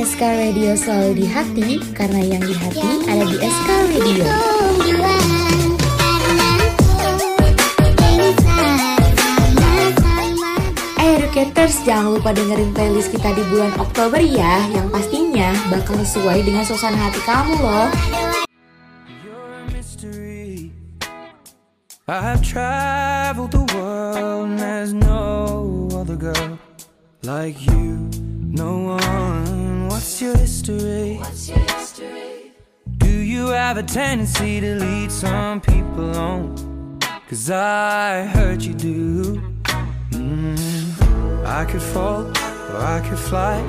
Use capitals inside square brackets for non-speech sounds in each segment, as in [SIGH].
SK Radio selalu di hati karena yang di hati ada di SK Radio. Eh Educators, jangan lupa dengerin playlist kita di bulan Oktober ya Yang pastinya bakal sesuai dengan suasana hati kamu loh I've traveled the world and there's no other girl like you. No one. What's your history? What's your history? Do you have a tendency to lead some people on? Cause I heard you do. Mm. I could fall or I could fly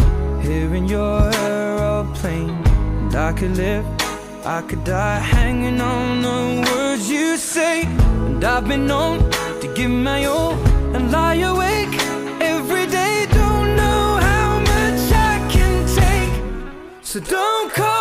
here in your aeroplane. And I could live, I could die hanging on the words you say. And I've been known to give my all and lie awake So don't call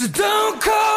made. So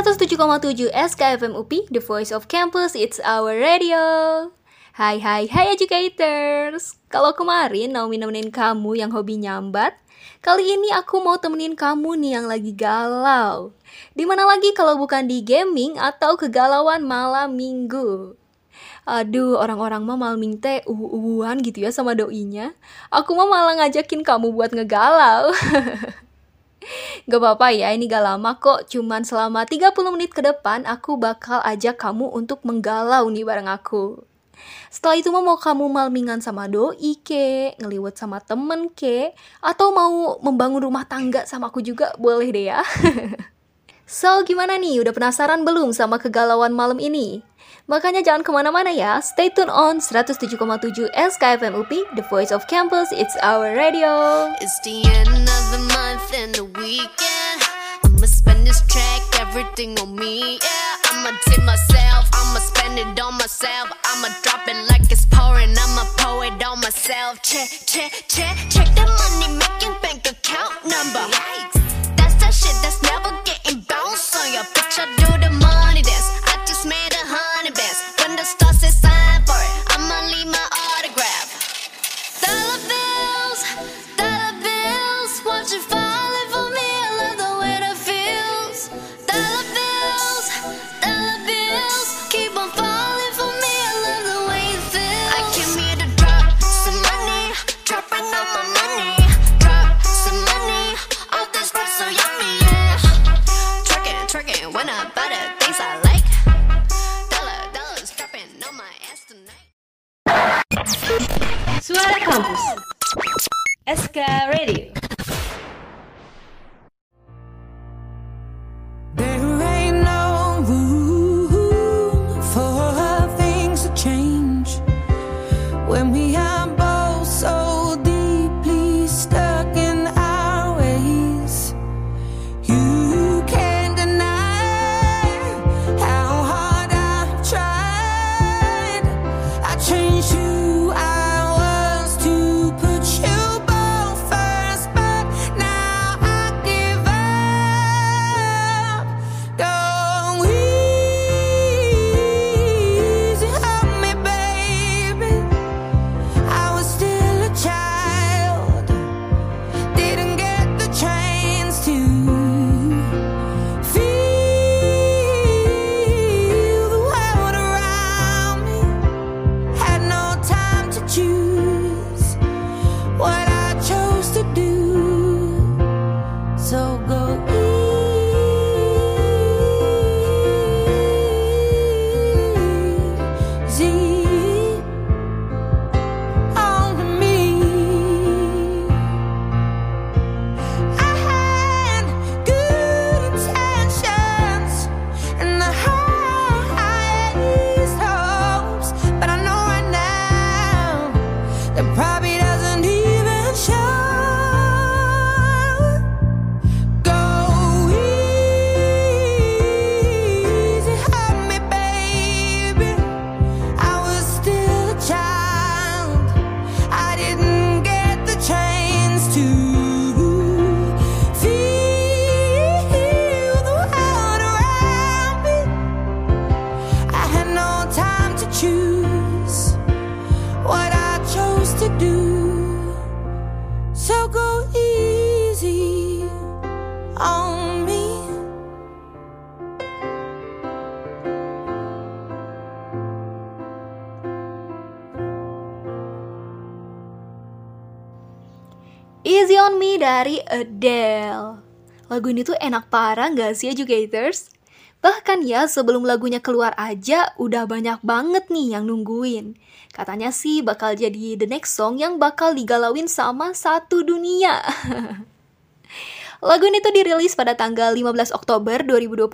107,7 SKFM UPI, The Voice of Campus, It's Our Radio. Hai hai hai educators. Kalau kemarin Naomi nemenin kamu yang hobi nyambat, kali ini aku mau temenin kamu nih yang lagi galau. Di mana lagi kalau bukan di gaming atau kegalauan malam minggu. Aduh, orang-orang mah malam minggu teh uhu-uhuan gitu ya sama doinya. Aku mah malah ngajakin kamu buat ngegalau. [LAUGHS] Gak apa-apa ya, ini gak lama kok. Cuman selama 30 menit ke depan, aku bakal ajak kamu untuk menggalau nih bareng aku. Setelah itu mau kamu malmingan sama doi ke, ngeliwet sama temen ke, atau mau membangun rumah tangga sama aku juga, boleh deh ya. [LAUGHS] so, gimana nih? Udah penasaran belum sama kegalauan malam ini? Makanya jangan kemana-mana ya, stay tune on 107,7 SKFM UPI, The Voice of Campus, It's Our Radio. It's the end of the month and the weekend. I'ma spend this track, everything on me. Yeah, I'ma tip myself, I'ma spend it on myself. I'ma drop it like it's pouring, I'ma pour it on myself. Check, check, check, check the money making bank account number. That's that shit that's never dari Adele. Lagu ini tuh enak parah gak sih educators? Bahkan ya sebelum lagunya keluar aja udah banyak banget nih yang nungguin. Katanya sih bakal jadi the next song yang bakal digalauin sama satu dunia. [LAUGHS] Lagu ini tuh dirilis pada tanggal 15 Oktober 2021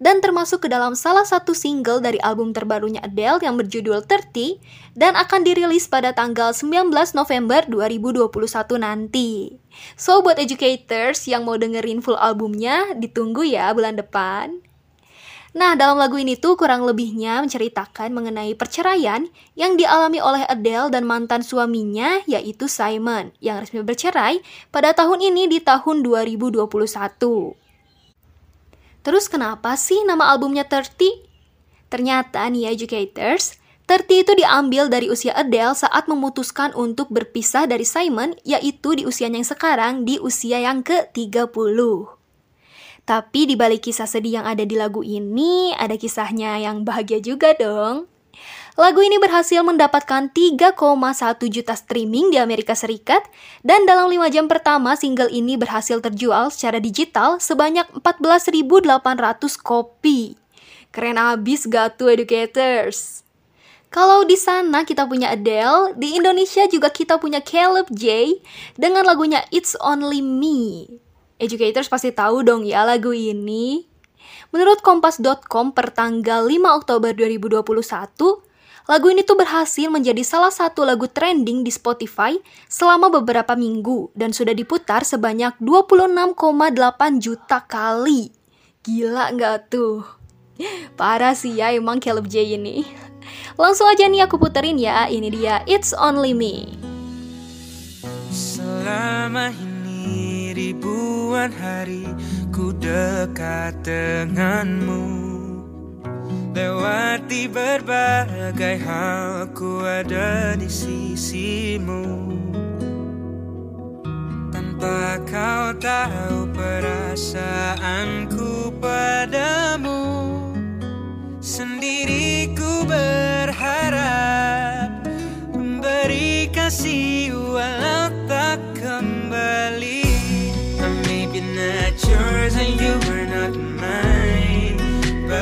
dan termasuk ke dalam salah satu single dari album terbarunya Adele yang berjudul 30 dan akan dirilis pada tanggal 19 November 2021 nanti. So buat educators yang mau dengerin full albumnya, ditunggu ya bulan depan. Nah, dalam lagu ini tuh kurang lebihnya menceritakan mengenai perceraian yang dialami oleh Adele dan mantan suaminya yaitu Simon yang resmi bercerai pada tahun ini di tahun 2021. Terus kenapa sih nama albumnya 30? Ternyata nih ya educators, 30 itu diambil dari usia Adele saat memutuskan untuk berpisah dari Simon yaitu di usianya yang sekarang di usia yang ke-30. Tapi di balik kisah sedih yang ada di lagu ini, ada kisahnya yang bahagia juga dong. Lagu ini berhasil mendapatkan 3,1 juta streaming di Amerika Serikat dan dalam 5 jam pertama single ini berhasil terjual secara digital sebanyak 14.800 kopi. Keren abis gak tuh educators? Kalau di sana kita punya Adele, di Indonesia juga kita punya Caleb J dengan lagunya It's Only Me. Educators pasti tahu dong ya lagu ini. Menurut kompas.com per tanggal 5 Oktober 2021, lagu ini tuh berhasil menjadi salah satu lagu trending di Spotify selama beberapa minggu dan sudah diputar sebanyak 26,8 juta kali. Gila nggak tuh? Parah sih ya emang Caleb J ini. Langsung aja nih aku puterin ya, ini dia It's Only Me. Selama ini ribuan hari ku dekat denganmu. Lewati berbagai hal ku ada di sisimu. Tanpa kau tahu perasaanku padamu Sendiri ku berharap Memberi kasih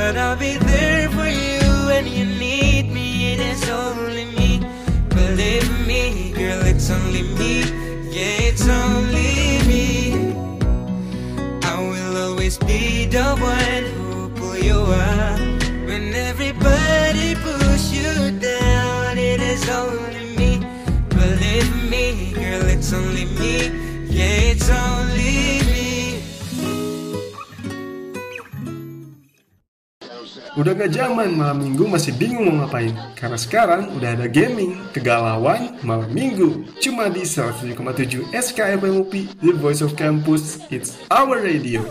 But I'll be there for you when you need me. It is only me Believe me, girl, it's only me. Yeah, it's only me. I will always be the one who pull you up. When everybody push you down It is only me. Believe me, girl, it's only me. Yeah, it's only Udah gak zaman malam minggu masih bingung mau ngapain. Karena sekarang udah ada gaming, kegalauan, malam minggu. Cuma di 107,7 SKFM UPI, The Voice of Campus, It's Our Radio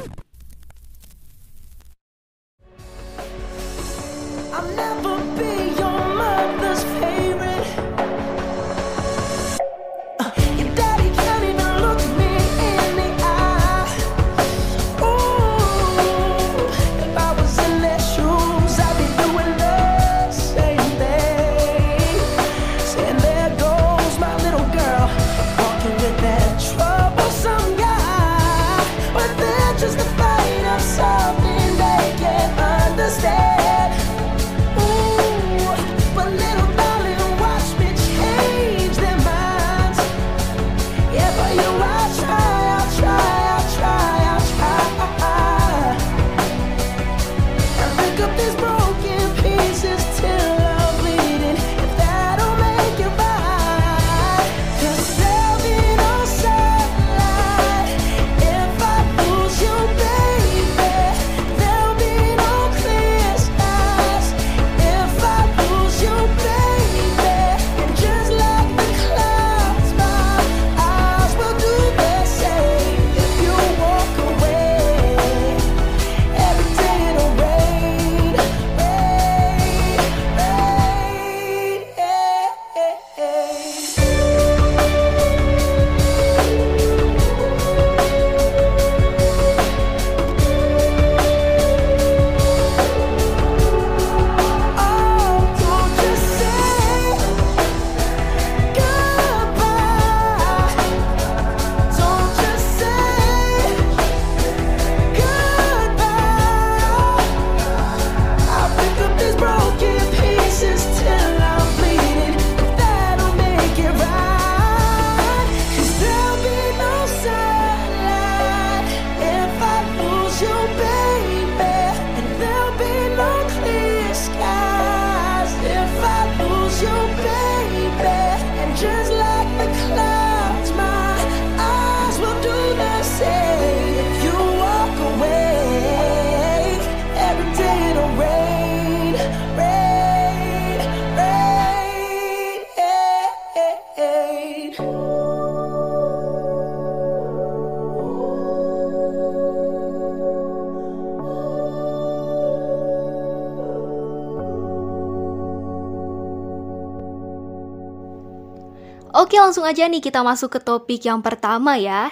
Langsung aja nih kita masuk ke topik yang pertama ya.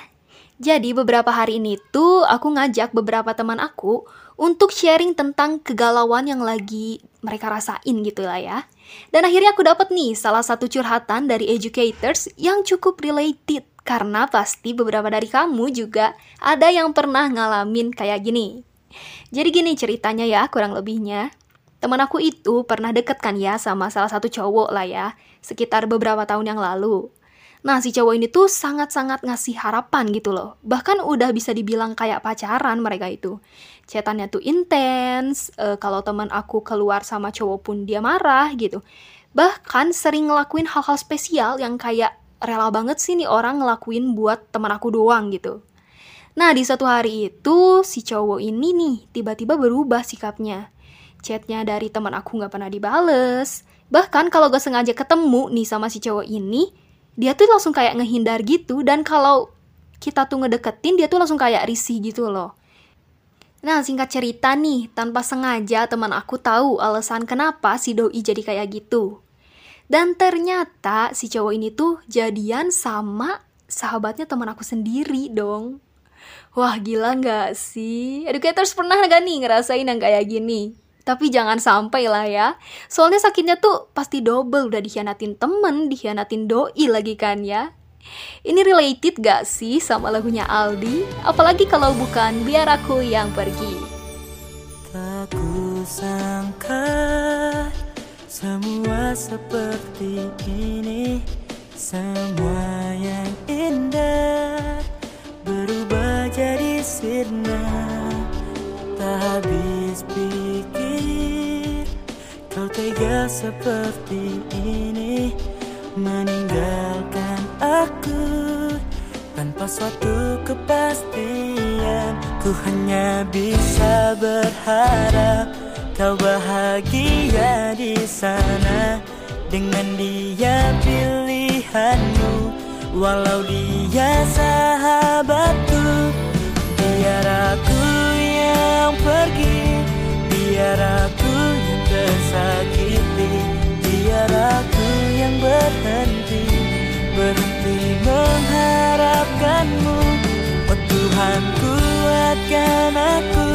Jadi beberapa hari ini tuh aku ngajak beberapa teman aku Untuk sharing tentang kegalauan yang lagi mereka rasain gitu lah ya. Dan akhirnya aku dapet nih salah satu curhatan dari educators yang cukup related. Karena pasti beberapa dari kamu juga ada yang pernah ngalamin kayak gini. Jadi gini ceritanya ya kurang lebihnya Teman aku itu pernah deket kan ya sama salah satu cowok lah ya sekitar beberapa tahun yang lalu. Nah, si cowok ini tuh sangat-sangat ngasih harapan gitu loh. Bahkan udah bisa dibilang kayak pacaran mereka itu. Cetannya tuh intens, e, kalau teman aku keluar sama cowok pun dia marah gitu. Bahkan sering ngelakuin hal-hal spesial yang kayak rela banget sih nih orang ngelakuin buat teman aku doang gitu. Nah, di satu hari itu si cowok ini nih tiba-tiba berubah sikapnya. Chatnya dari teman aku nggak pernah dibales, Bahkan kalau gue sengaja ketemu nih sama si cowok ini, dia tuh langsung kayak ngehindar gitu dan kalau kita tuh ngedeketin dia tuh langsung kayak risih gitu loh. Nah, singkat cerita nih, tanpa sengaja teman aku tahu alasan kenapa si doi jadi kayak gitu. Dan ternyata si cowok ini tuh jadian sama sahabatnya teman aku sendiri dong. Wah gila nggak sih? Educators pernah gak nih ngerasain yang kayak gini? Tapi jangan sampai lah ya. Soalnya sakitnya tuh pasti double udah dikhianatin temen, dikhianatin doi lagi kan ya. Ini related gak sih sama lagunya Aldi? Apalagi kalau bukan Biar Aku Yang Pergi. Tak sangka semua seperti ini Semua yang indah seperti ini Meninggalkan aku tanpa suatu kepastian. Ku hanya bisa berharap kau bahagia di sana. Dengan dia pilihanmu Walau dia sahabatku Biar aku yang pergi Biar aku Biar aku yang berhenti Berhenti mengharapkanmu. Oh Tuhan kuatkan aku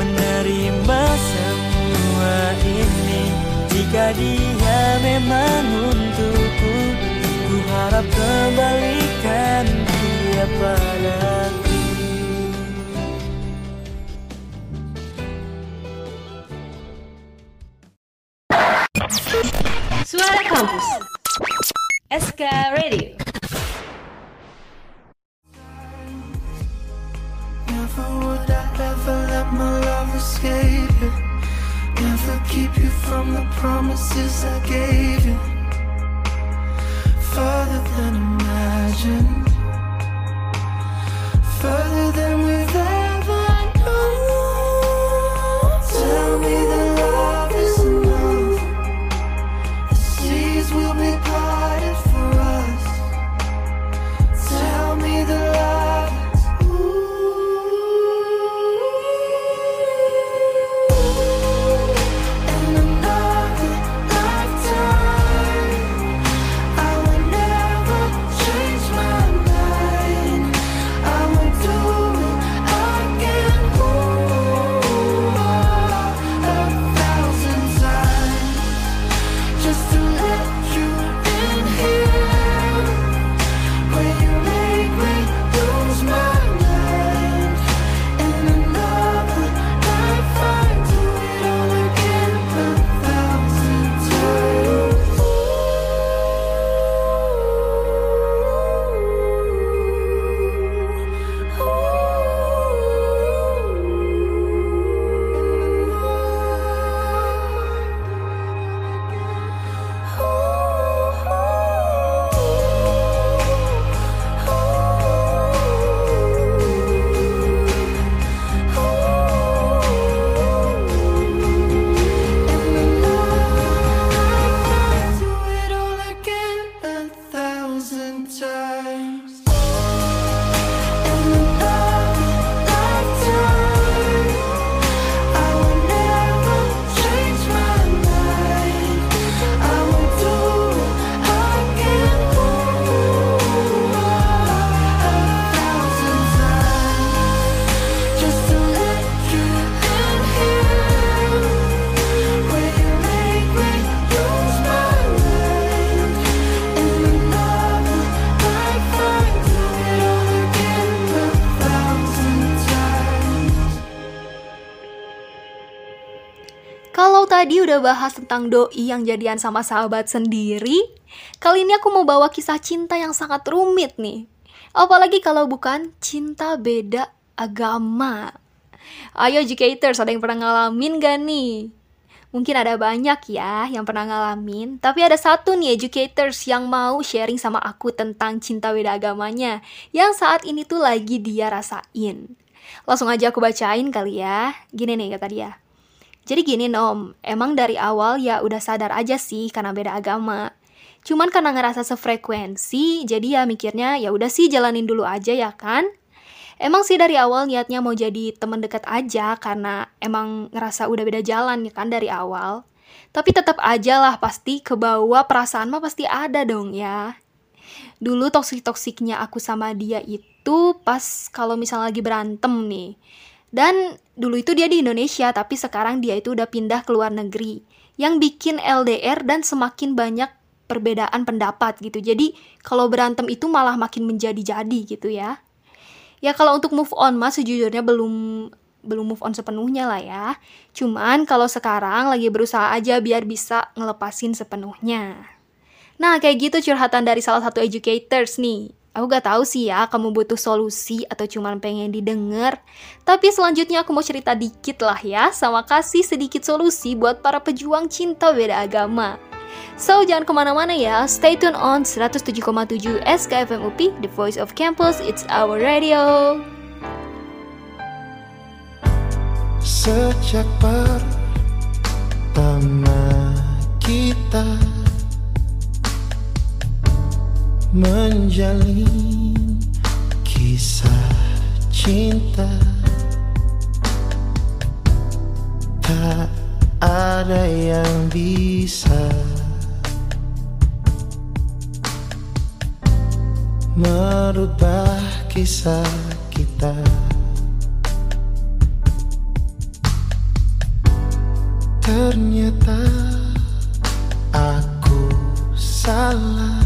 Menerima semua ini. Jika dia memang untukku Ku harap kembalikan dia padaku Campus. Bahas tentang doi yang jadian sama sahabat sendiri, kali ini aku mau bawa kisah cinta yang sangat rumit nih. Apalagi kalau bukan cinta beda agama. Ayo educators, ada yang pernah ngalamin gak nih? Mungkin ada banyak ya yang pernah ngalamin, tapi ada satu nih educators yang mau sharing sama aku tentang cinta beda agamanya, yang saat ini tuh lagi dia rasain. Langsung aja aku bacain kali ya. Gini nih kata dia. Jadi gini Nom, emang dari awal ya udah sadar aja sih karena beda agama. Cuman karena ngerasa sefrekuensi, jadi ya mikirnya ya udah sih jalanin dulu aja ya kan. Emang sih dari awal niatnya mau jadi teman dekat aja karena emang ngerasa udah beda jalan ya kan dari awal. Tapi tetap aja lah pasti ke bawah perasaan mah pasti ada dong ya. Dulu toksik-toksiknya aku sama dia itu pas kalau misalnya lagi berantem nih. Dan dulu itu dia di Indonesia, tapi sekarang dia itu udah pindah ke luar negeri. Yang bikin LDR dan semakin banyak perbedaan pendapat gitu. Jadi kalau berantem itu malah makin menjadi-jadi gitu ya. Ya kalau untuk move on mas sejujurnya belum belum move on sepenuhnya lah ya. Cuman kalau sekarang lagi berusaha aja biar bisa ngelepasin sepenuhnya. Nah, kayak gitu curhatan dari salah satu educators nih. Aku gak tahu sih ya, kamu butuh solusi atau cuman pengen didengar. Tapi selanjutnya aku mau cerita dikit lah ya, sama kasih sedikit solusi buat para pejuang cinta beda agama. So, jangan ke mana-mana ya, stay tune on 107,7 SKFM UPI, The Voice of Campus, It's Our Radio. Sejak pertama kita menjalin kisah cinta. Tak ada yang bisa merubah kisah kita. Ternyata aku salah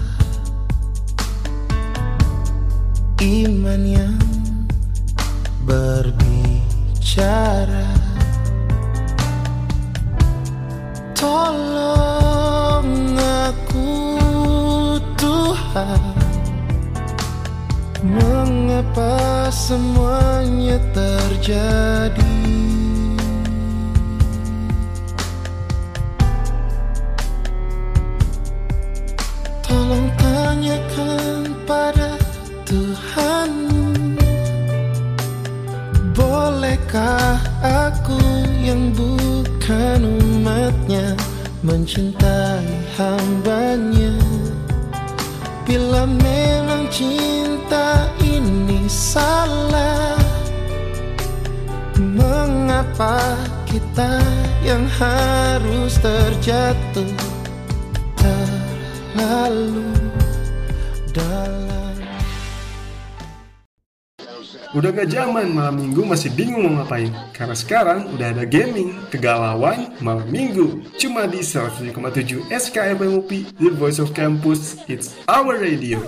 Iman yang berbicara. Tolong aku Tuhan. Mengapa semuanya terjadi Mencintai hambanya. Bila memang cinta ini salah Mengapa kita yang harus terjatuh Terlalu Udah gak zaman malam minggu masih bingung mau ngapain? Karena sekarang udah ada gaming, kegalauan, malam minggu. Cuma di 107,7 SKFM UPI, The Voice of Campus, It's Our Radio.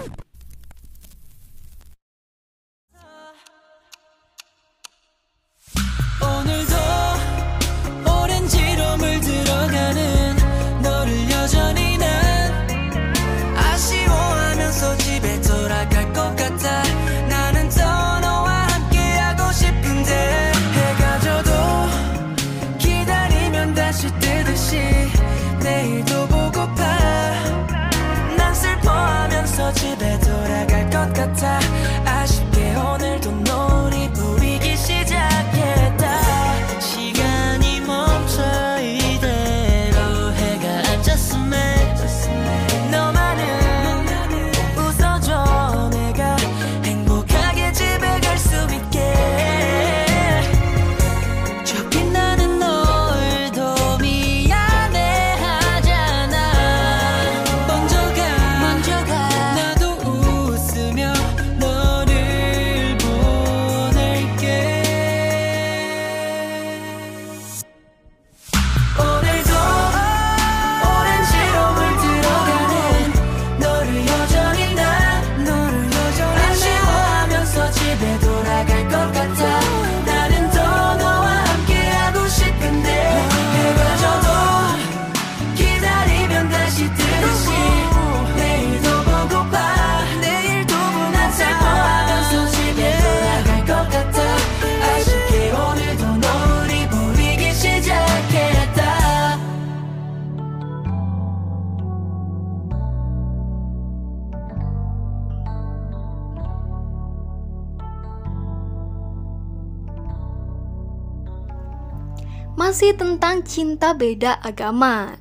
Masih tentang cinta beda agama.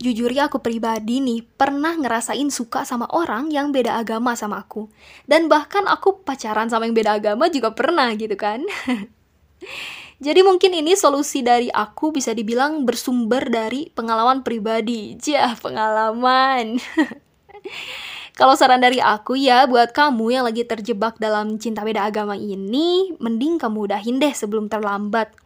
Jujur ya aku pribadi nih pernah ngerasain suka sama orang yang beda agama sama aku. Dan bahkan aku pacaran sama yang beda agama juga pernah gitu kan. [LAUGHS] Jadi mungkin ini solusi dari aku bisa dibilang bersumber dari pengalaman pribadi. Jah, pengalaman. [LAUGHS] Kalau saran dari aku ya buat kamu yang lagi terjebak dalam cinta beda agama ini, mending kamu udahin deh sebelum terlambat.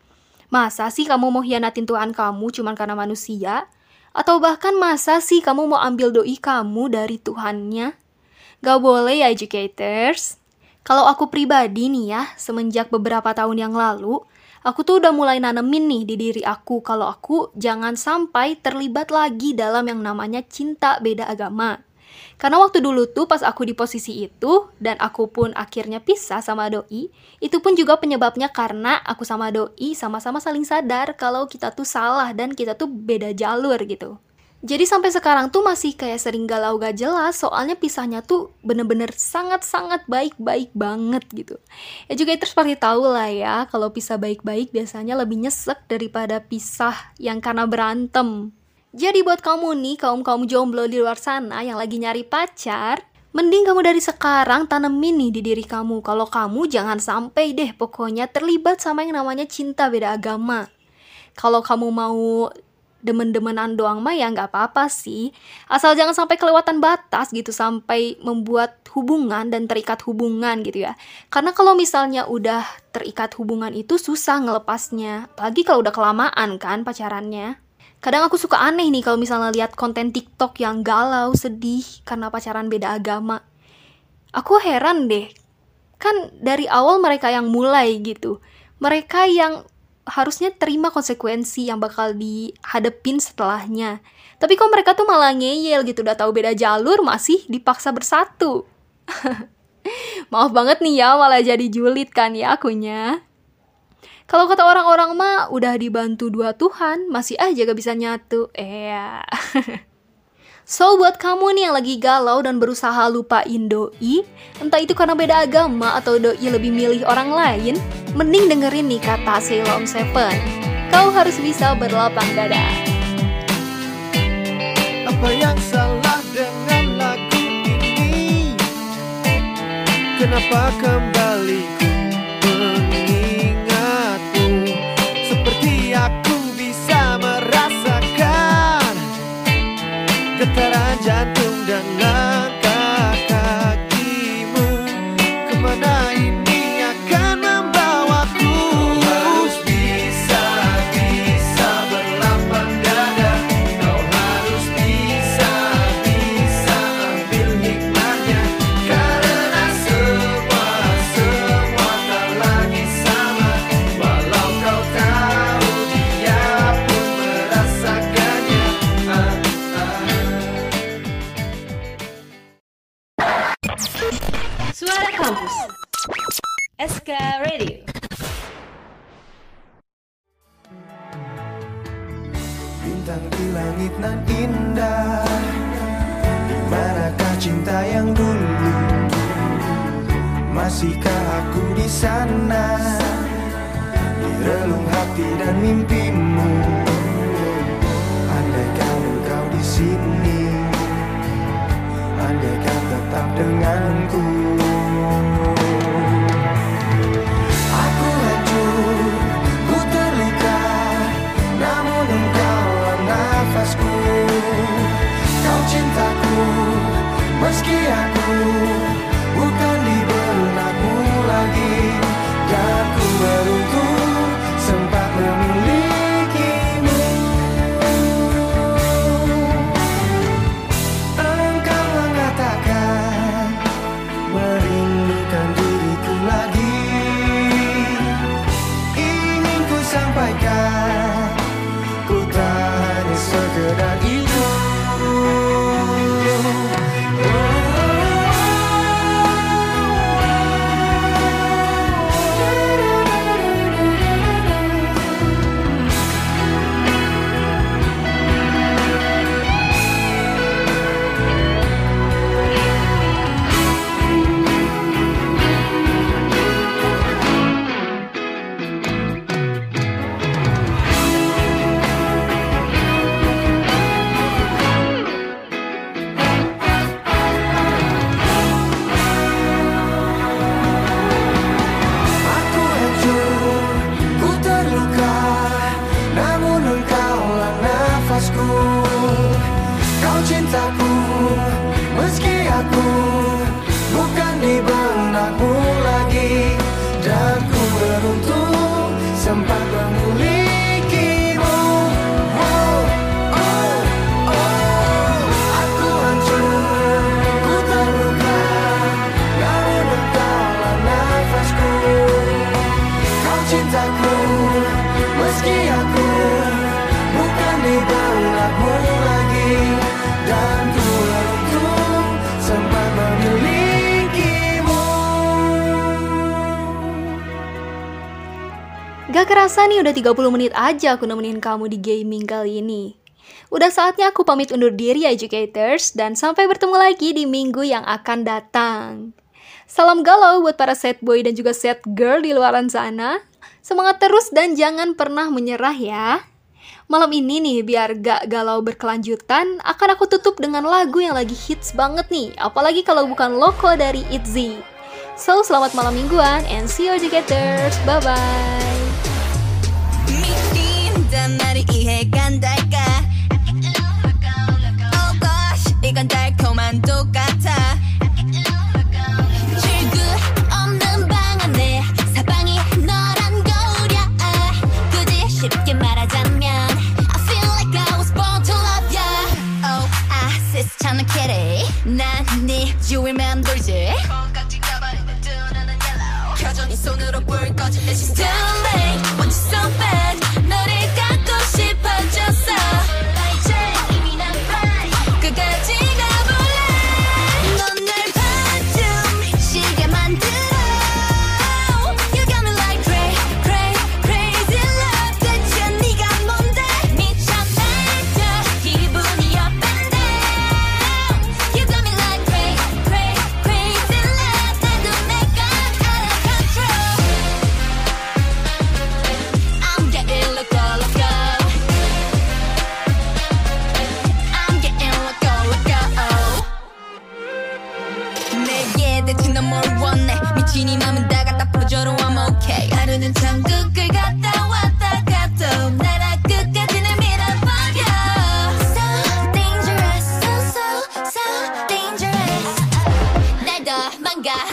Masa sih kamu mau hianatin Tuhan kamu cuma karena manusia? Atau bahkan masa sih kamu mau ambil doi kamu dari Tuhannya? Gak boleh ya educators. Kalau aku pribadi nih ya, semenjak beberapa tahun yang lalu, aku tuh udah mulai nanemin nih di diri aku kalau aku jangan sampai terlibat lagi dalam yang namanya cinta beda agama. Karena waktu dulu tuh pas aku di posisi itu dan aku pun akhirnya pisah sama doi, itu pun juga penyebabnya karena aku sama doi sama-sama saling sadar kalau kita tuh salah dan kita tuh beda jalur gitu. Jadi sampai sekarang tuh masih kayak sering galau gak jelas soalnya pisahnya tuh bener-bener sangat-sangat baik-baik banget gitu. Ya juga itu seperti tahu lah ya kalau pisah baik-baik biasanya lebih nyesek daripada pisah yang karena berantem. Jadi buat kamu nih, kaum-kaum jomblo di luar sana yang lagi nyari pacar, mending kamu dari sekarang tanemin nih di diri kamu. Kalau kamu jangan sampai deh pokoknya terlibat sama yang namanya cinta beda agama. Kalau kamu mau demen-demenan doang mah ya nggak apa-apa sih. Asal jangan sampai kelewatan batas gitu sampai membuat hubungan dan terikat hubungan gitu ya. Karena kalau misalnya udah terikat hubungan itu susah ngelepasnya. Apalagi kalau udah kelamaan kan pacarannya. Kadang aku suka aneh nih kalau misalnya lihat konten TikTok yang galau, sedih karena pacaran beda agama. Aku heran deh. Kan dari awal mereka yang mulai gitu. Mereka yang harusnya terima konsekuensi yang bakal dihadepin setelahnya. Tapi kok mereka tuh malah ngeyel gitu, udah tahu beda jalur masih dipaksa bersatu. [LAUGHS] Maaf banget nih ya, malah jadi julid kan ya akunya. Kalau kata orang-orang mah udah dibantu dua Tuhan, masih aja gak bisa nyatu. Eh. [LAUGHS] so buat kamu nih yang lagi galau dan berusaha lupain doi, entah itu karena beda agama atau doi lebih milih orang lain, mending dengerin nih kata Ceylon Seven. Kau harus bisa berlapang dada. Apa yang salah dengan lagu ini? Kenapa kembali ya yang dulu. Masihkah aku di sana? Di relung hati dan mimpimu. Andai kau kau di sini Andai kau tetap denganku. you. Gak kerasa nih udah 30 menit aja aku nemenin kamu di gaming kali ini. Udah saatnya aku pamit undur diri ya educators dan sampai bertemu lagi di minggu yang akan datang. Salam galau buat para set boy dan juga set girl di luaran sana. Semangat terus dan jangan pernah menyerah ya. Malam ini nih, biar gak galau berkelanjutan, akan aku tutup dengan lagu yang lagi hits banget nih, apalagi kalau bukan Loko dari Itzy. So, selamat malam mingguan, and see you together. Bye-bye. watching she's down.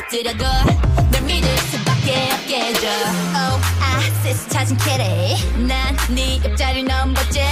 엎드려도 널 믿을 수밖에 없겠죠 Oh, 아, 세수 찾은 캐리. 난네 옆자리 넘버째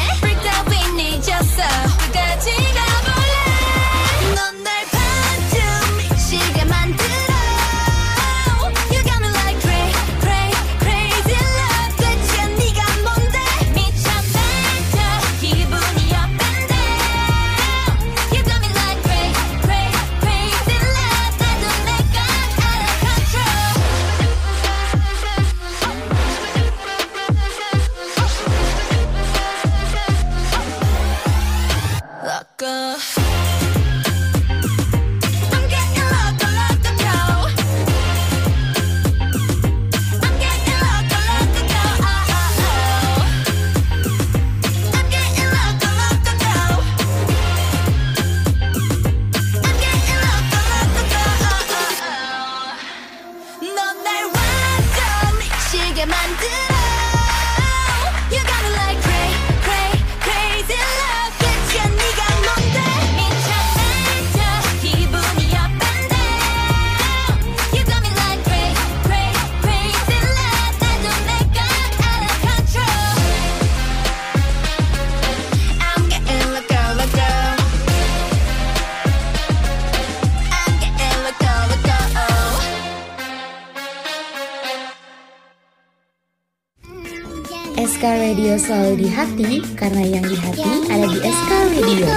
Radio selalu di hati karena yang di hati ada di SK Radio.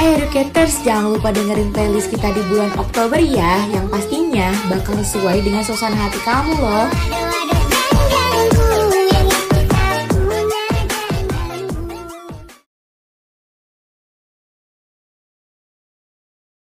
Eh, Educators, jangan lupa dengerin playlist kita di bulan Oktober ya, yang pastinya bakal sesuai dengan suasana hati kamu loh.